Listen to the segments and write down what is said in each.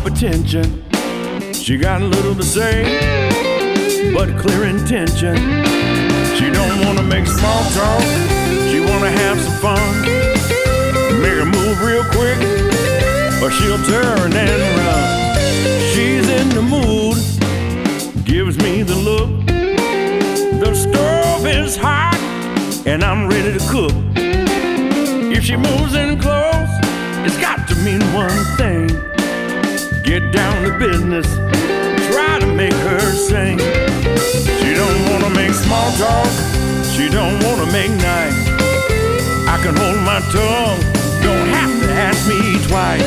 Sharp attention. She got a little to say, but clear intention. She don't wanna make small talk, she wanna have some fun. Make a move real quick, or she'll turn and run. She's in the mood gives me the look. The stove is hot and I'm ready to cook. If she moves in close, it's got to mean one thing. Get down to business, try to make her sing. She don't wanna make small talk, she don't wanna make nice. I can hold my tongue, don't have to ask me twice.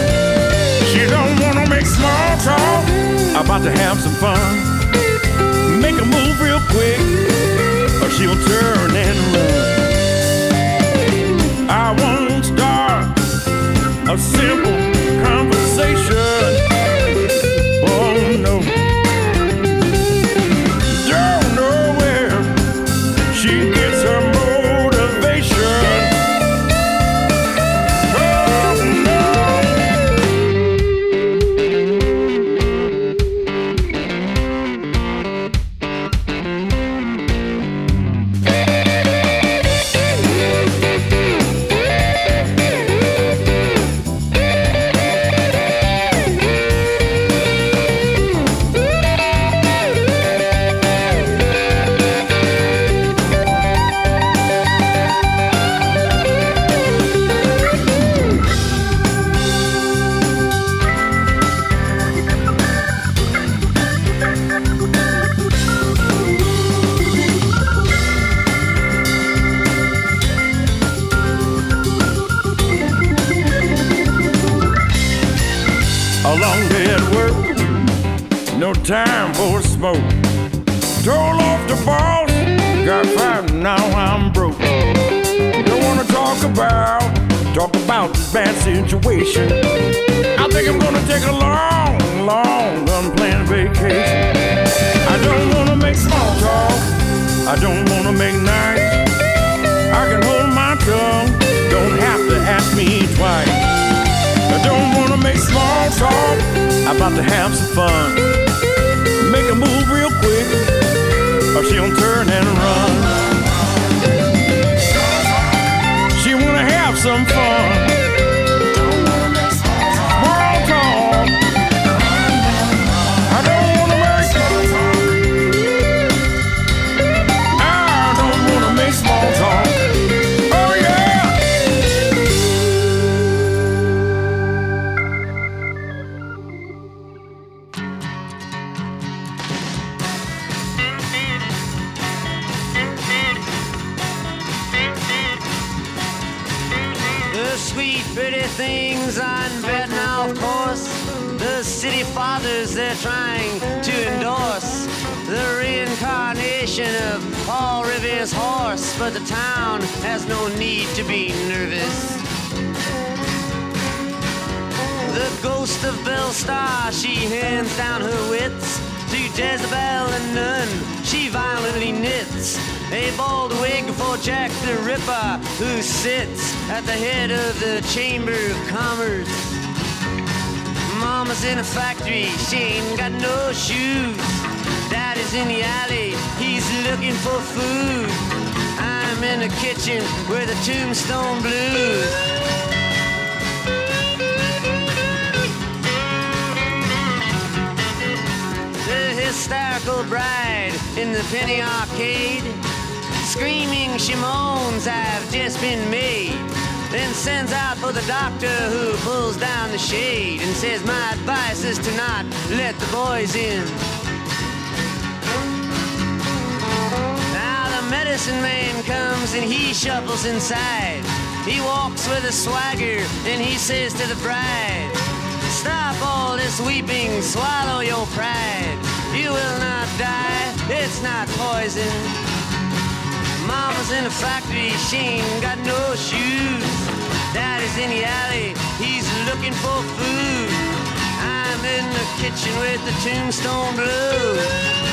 She don't wanna make small talk, about to have some fun. Make a move real quick, wanna at the head of the Chamber of Commerce. Mama's in a factory, she ain't got no shoes. Daddy's in the alley, he's looking for food. I'm in the kitchen where the tombstone blues. The hysterical bride in the penny arcade. Screaming she moans, I've just been made. Then sends out for the doctor who pulls down the shade and says, My advice is to not let the boys in. Now the medicine man comes and he shuffles inside. He walks with a swagger and he says to the bride, Stop all this weeping, swallow your pride. You will not die, it's not poison. Mama's in a factory, she ain't got no shoes. Daddy's in the alley, he's looking for food. I'm in the kitchen with the tombstone blues.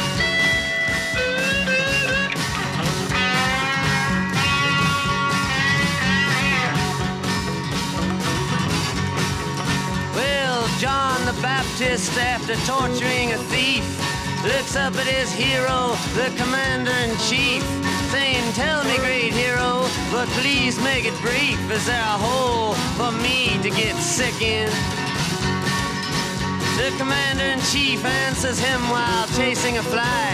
John the Baptist, after torturing a thief, looks up at his hero, the commander in chief, saying, Tell me, great hero, but please make it brief. Is there a hole for me to get sick in? The commander in chief answers him while chasing a fly,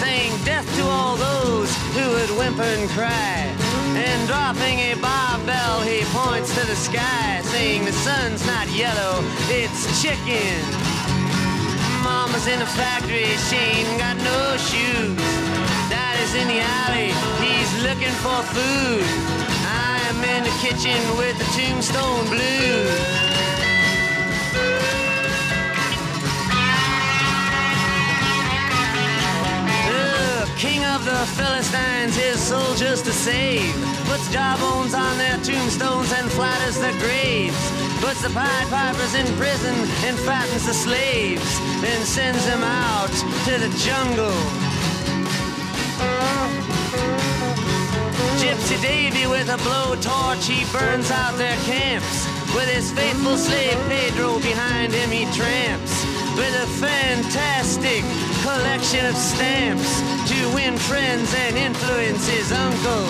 saying, Death to all those who would whimper and cry. And dropping a barbell, he points to the sky, saying, The sun's not yellow, it's chicken. Mama's in a factory, she ain't got no shoes. Daddy's in the alley, he's looking for food. I'm in the kitchen with the tombstone blues. King of the Philistines, his soldiers to save. Puts jawbones on their tombstones and flatters their graves. Puts the Pied Pipers in prison and fattens the slaves. Then sends them out to the jungle. Gypsy Davy with a blowtorch, he burns out their camps. With his faithful slave Pedro behind him, he tramps. With a fantastic collection of stamps to win friends and influence his uncle.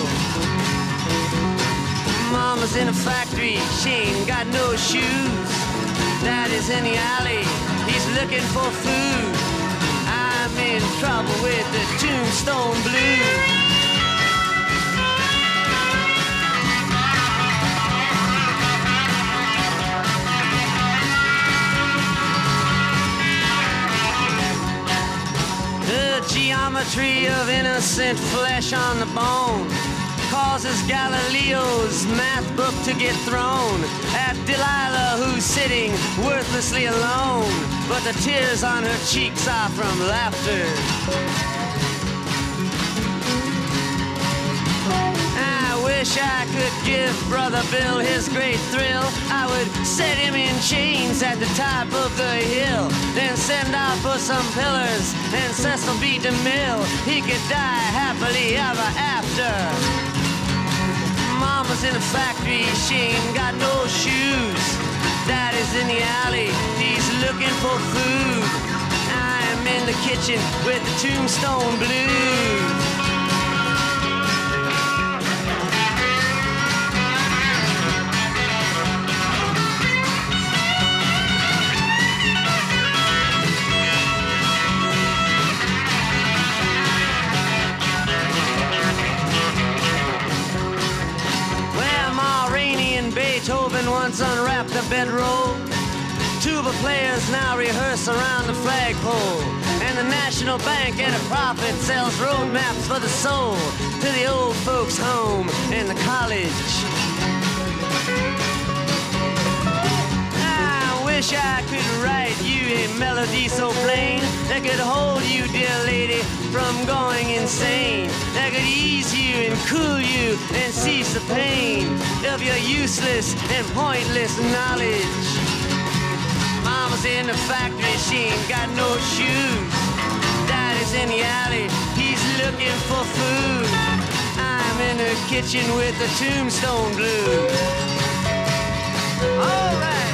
Mama's in a factory, she ain't got no shoes. Daddy's in the alley, he's looking for food. I'm in trouble with the tombstone blues. The geometry of innocent flesh on the bone causes Galileo's math book to get thrown at Delilah, who's sitting worthlessly alone. But the tears on her cheeks are from laughter. I wish I could give Brother Bill his great thrill. I would set him in chains at the top of the hill, then send out for some pillars and Cecil B. DeMille. He could die happily ever after. In the factory, she ain't got no shoes. Daddy's in the alley, he's looking for food. I'm in the kitchen with the tombstone blues. Unwrapped a bedroll. Tuba players now rehearse around the flagpole. And the National Bank at a profit sells road maps for the soul to the old folks' home and the college. Wish I could write you a melody so plain that could hold you, dear lady, from going insane. That could ease you and cool you and cease the pain of your useless and pointless knowledge. Mama's in the factory, she ain't got no shoes. neighbor's in the alley, he's looking for food. I'm in the kitchen with the tombstone blues. All right.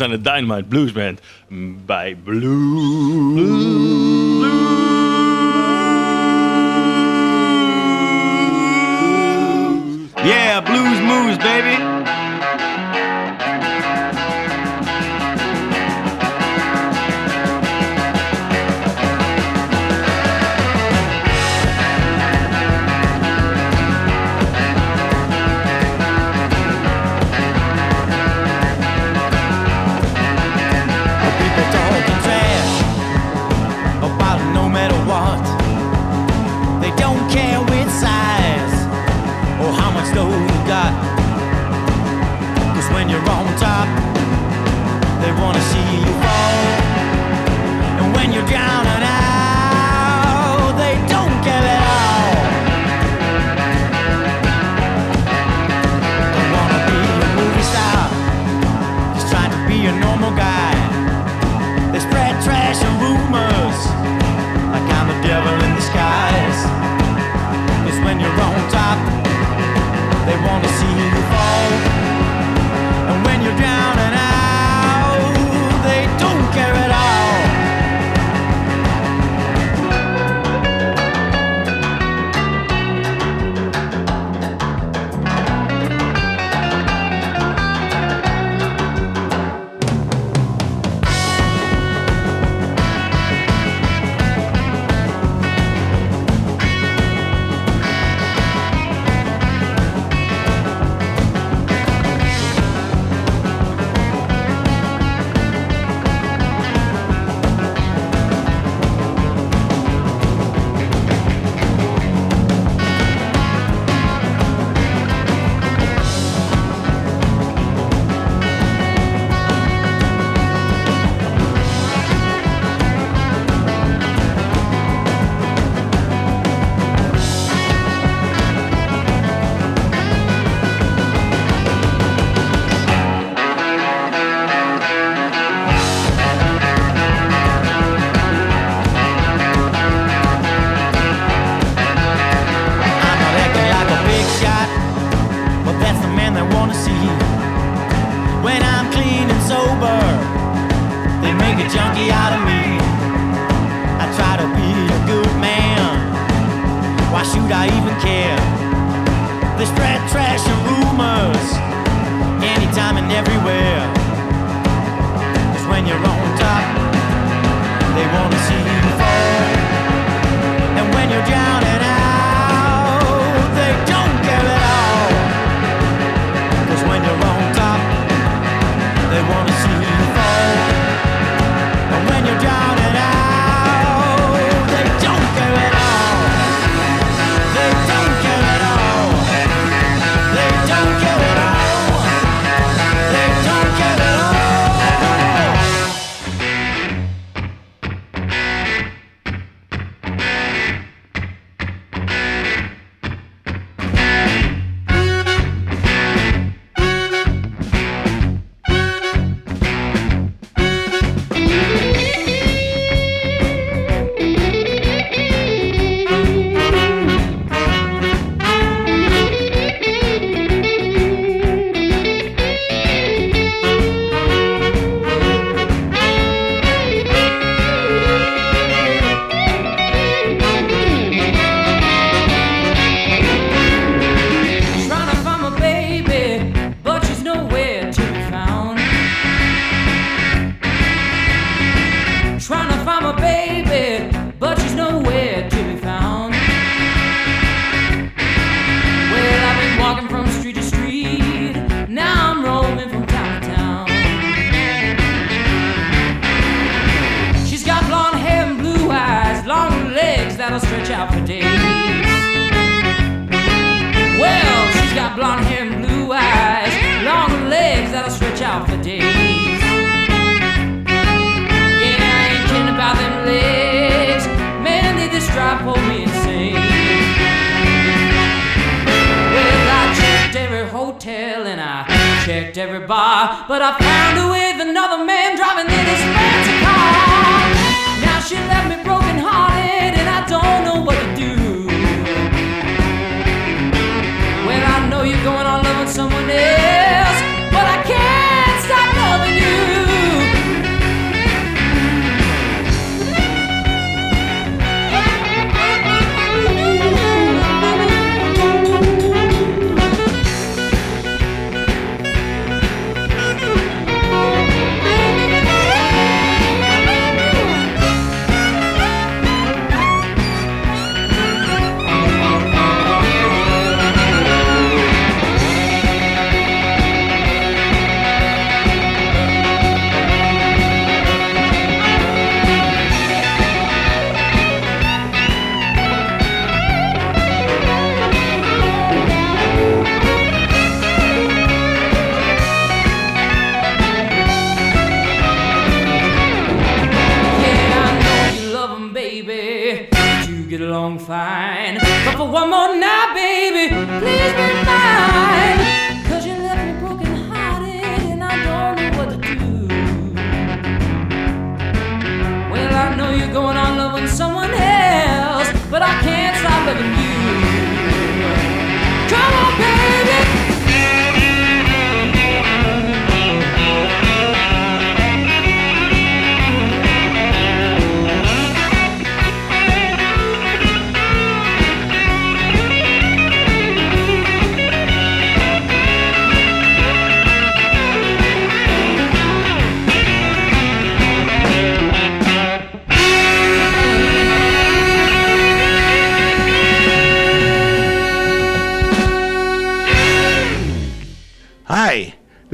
Zijn de Dynamite Blues Band bij Blue.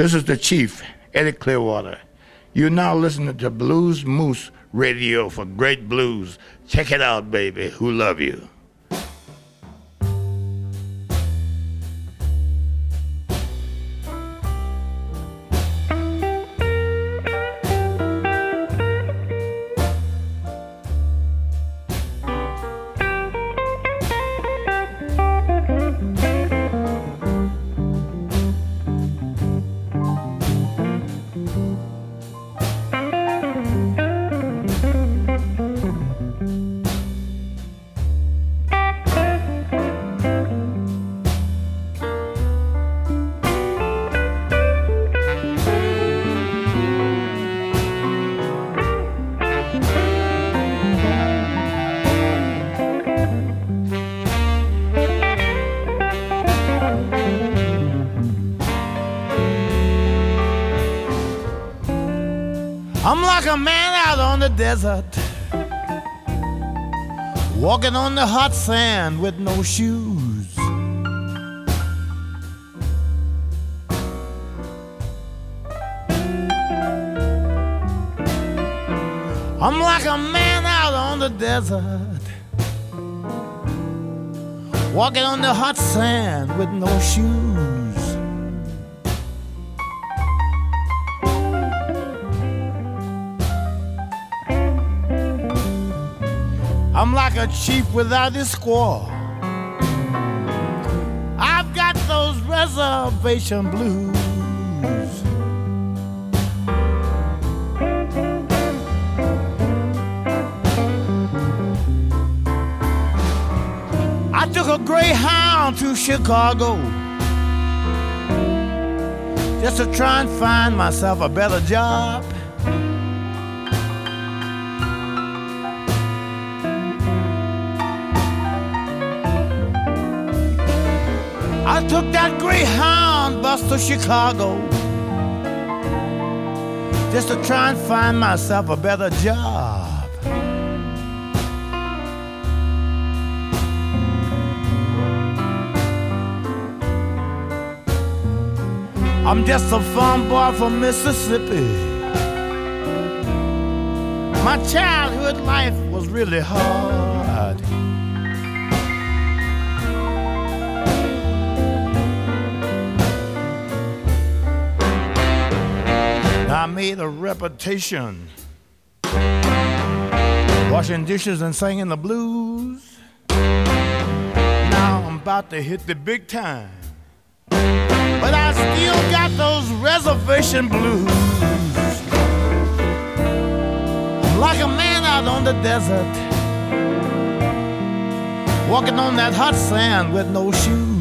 This is the Chief, Eddy Clearwater. You're now listening to Blues Moose Radio for great blues. Check it out, baby. Who love you? Like a man out on the desert, walking on the hot sand with no shoes. I'm like a man out on the desert, walking on the hot sand with no shoes. A chief without his squaw. I've got those reservation blues. I took a Greyhound to Chicago just to try and find myself a better job. I took that Greyhound bus to Chicago just to try and find myself a better job. I'm just a farm boy from Mississippi. My childhood life was really hard. I made a reputation washing dishes and singing the blues. Now I'm about to hit the big time. But I still got those reservation blues. I'm like a man out on the desert, walking on that hot sand with no shoes.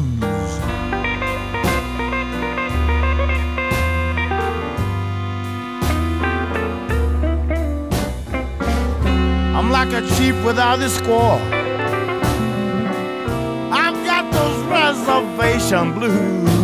I'm like a chief without a squaw. I've got those reservation blues.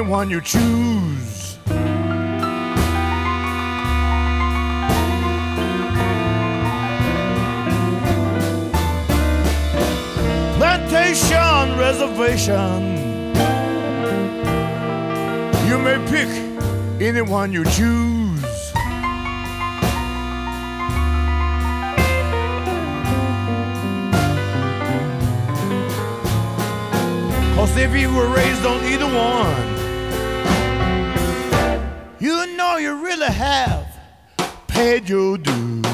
Anyone you choose. Plantation reservation. You may pick anyone you choose. Cause if you were raised on either one, paid your dues.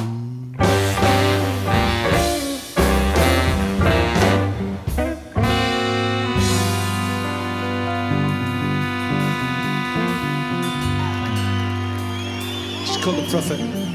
It's called the prophet.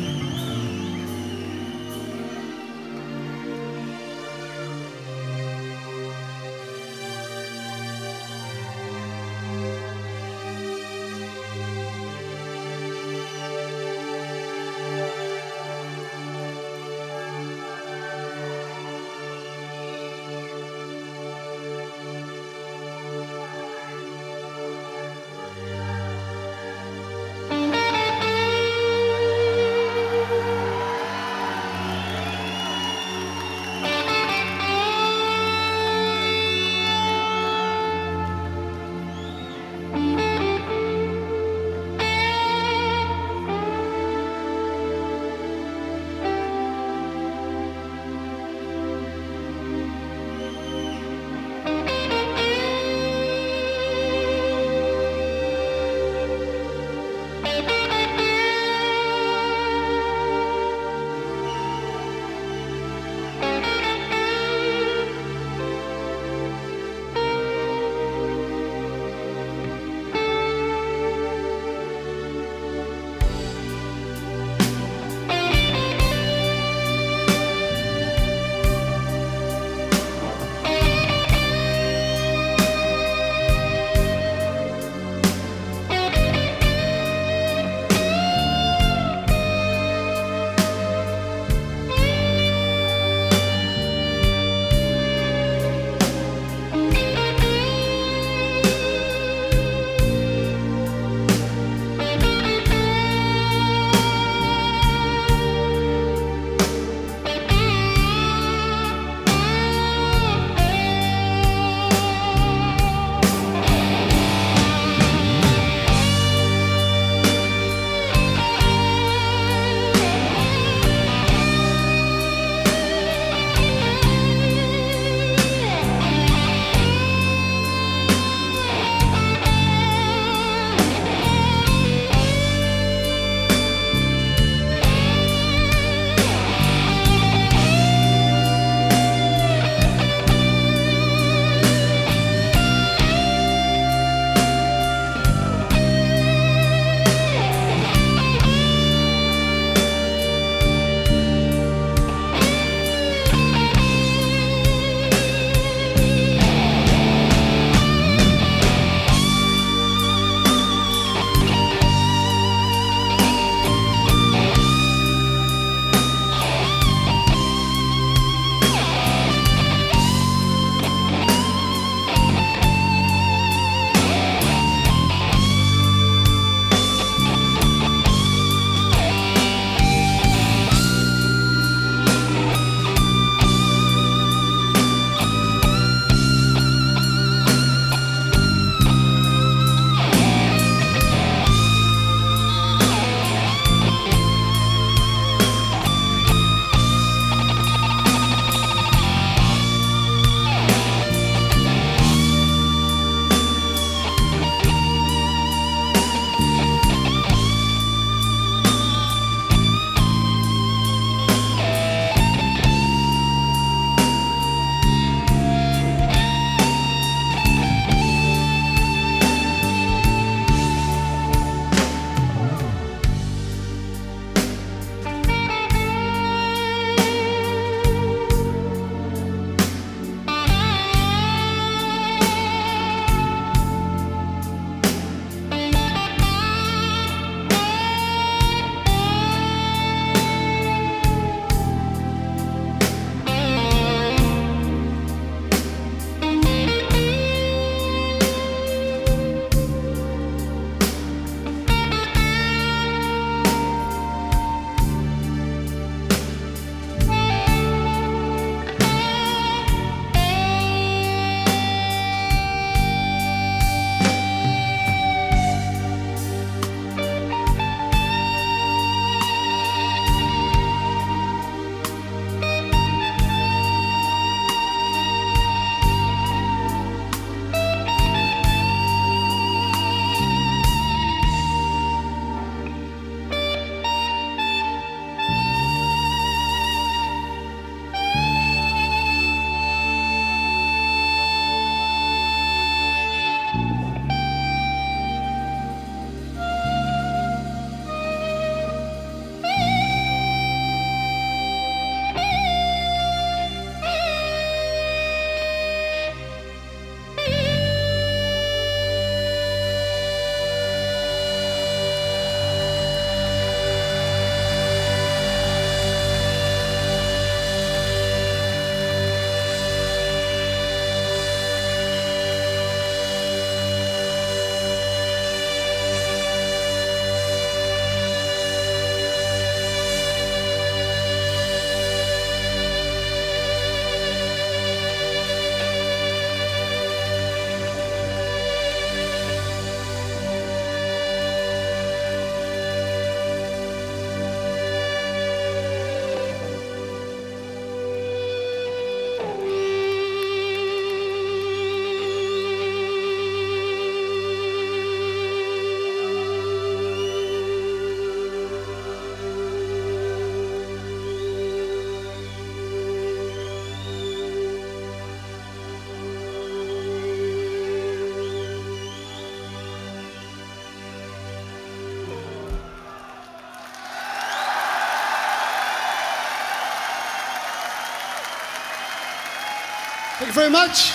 you very much.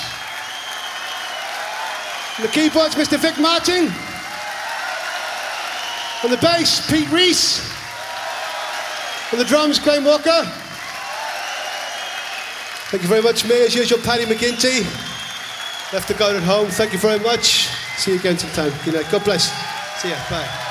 On the keyboards, Mr. Vic Martin. On the bass, Pete Reese. On the drums, Graham Walker. Thank you very much, me. As usual, Paddy McGinty. Left the goat at home. Thank you very much. See you again sometime. Good night. God bless. See ya. Bye.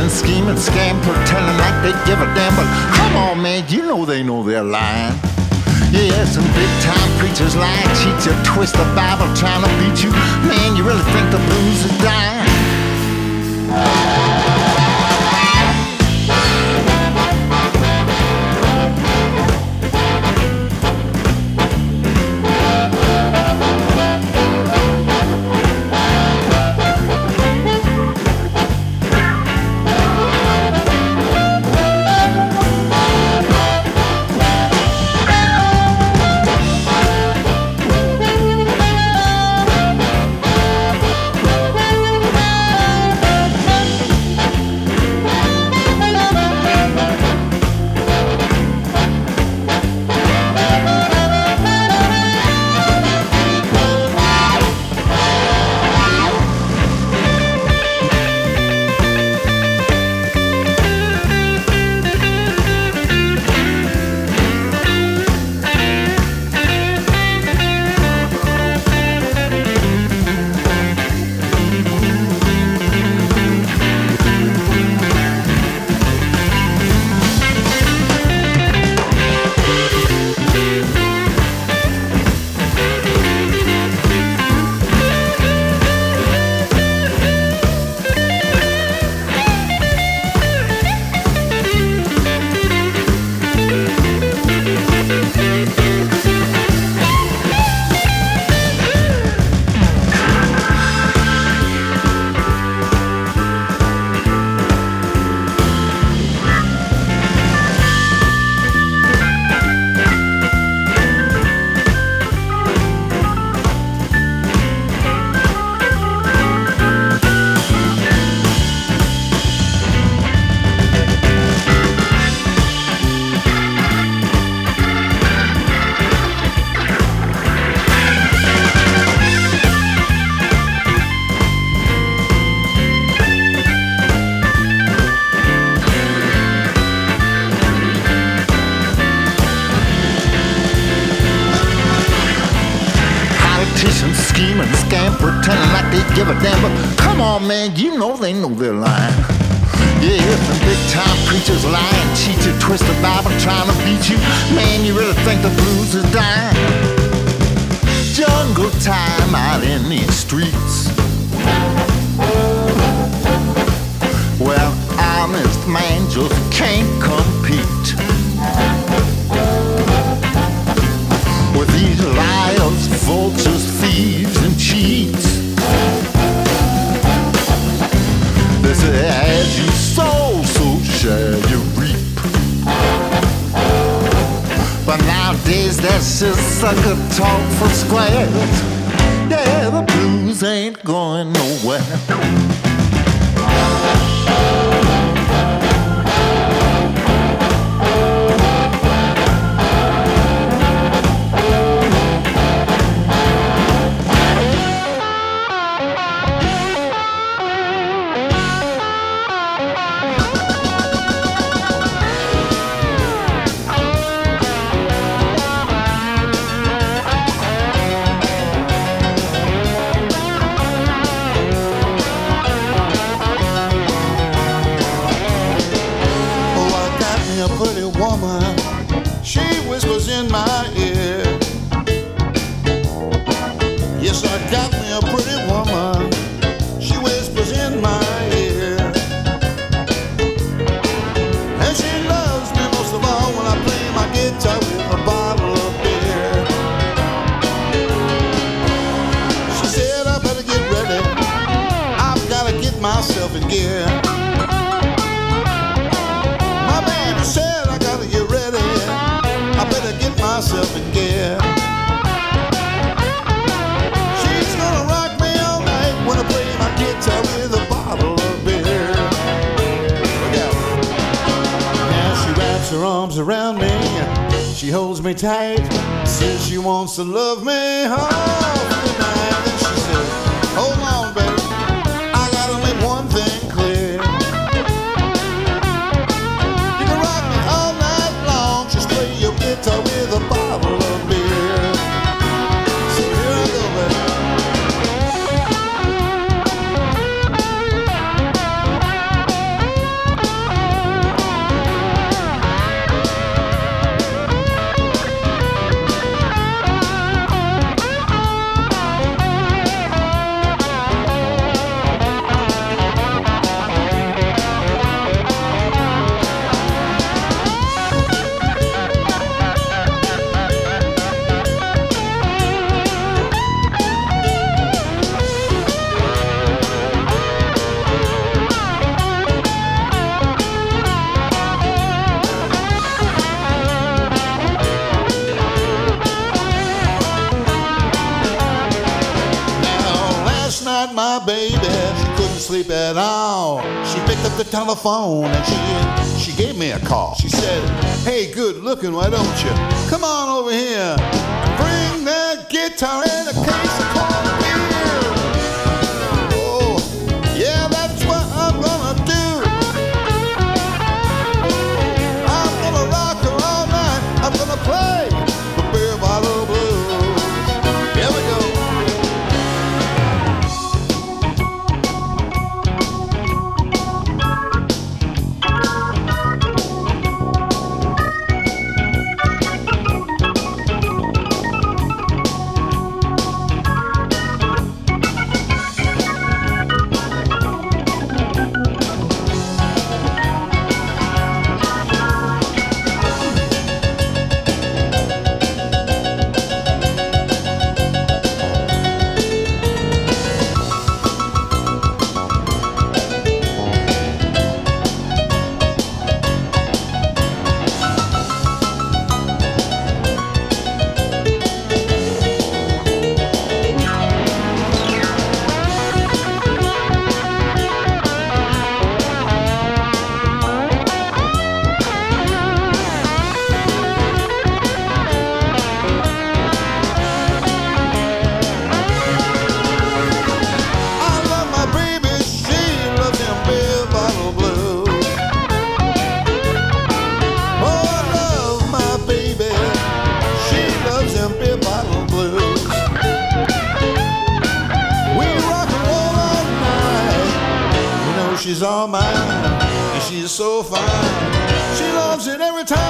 and scheme and scam, pretending like they give a damn. But come on, man, you know they know they're lying. Yeah, some big time preachers lie, cheat you, twist the Bible, trying to beat you. Man, you really think the blues are dying? The telephone and she she gave me a call. She said, "Hey, good looking, why don't you come on over here bring that guitar and a case so fine. She loves it every time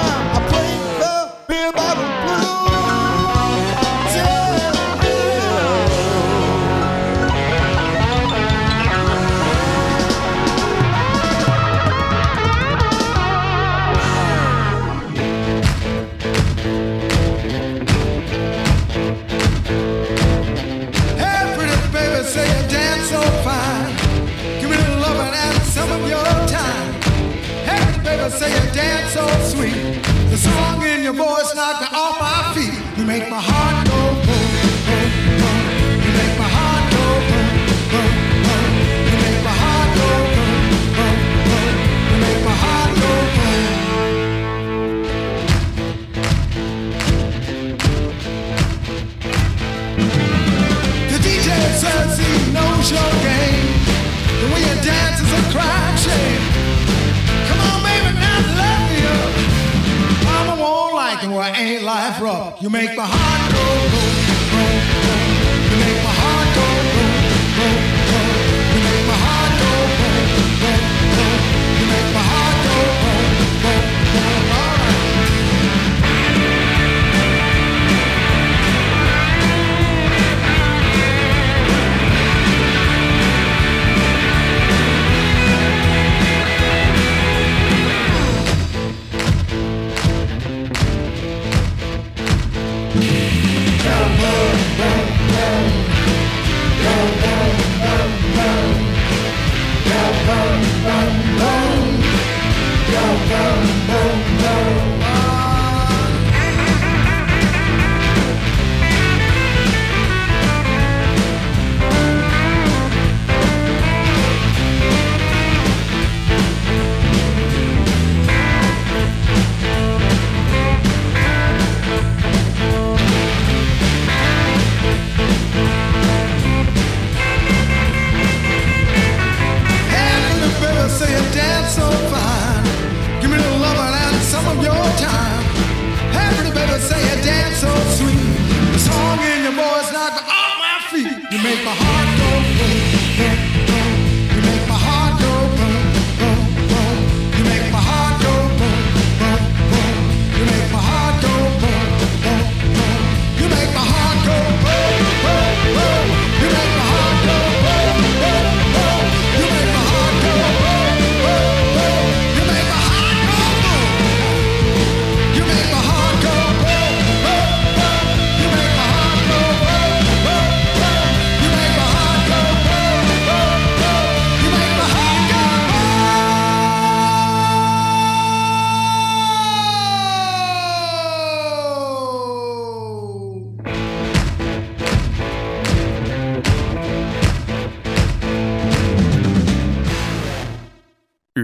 so sweet. The song in your voice knocked me off my feet. You make my heart go boom, boom, boom. You make my heart go boom, boom, boom. You make my heart go boom, boom, boom. You make my heart go boom. The DJ says he knows your game. The way you dance is a crime shame. Ain't life rough. You make my heart go Hey, sweet. The song in your voice knocked off oh, my feet. You make my heart go boom,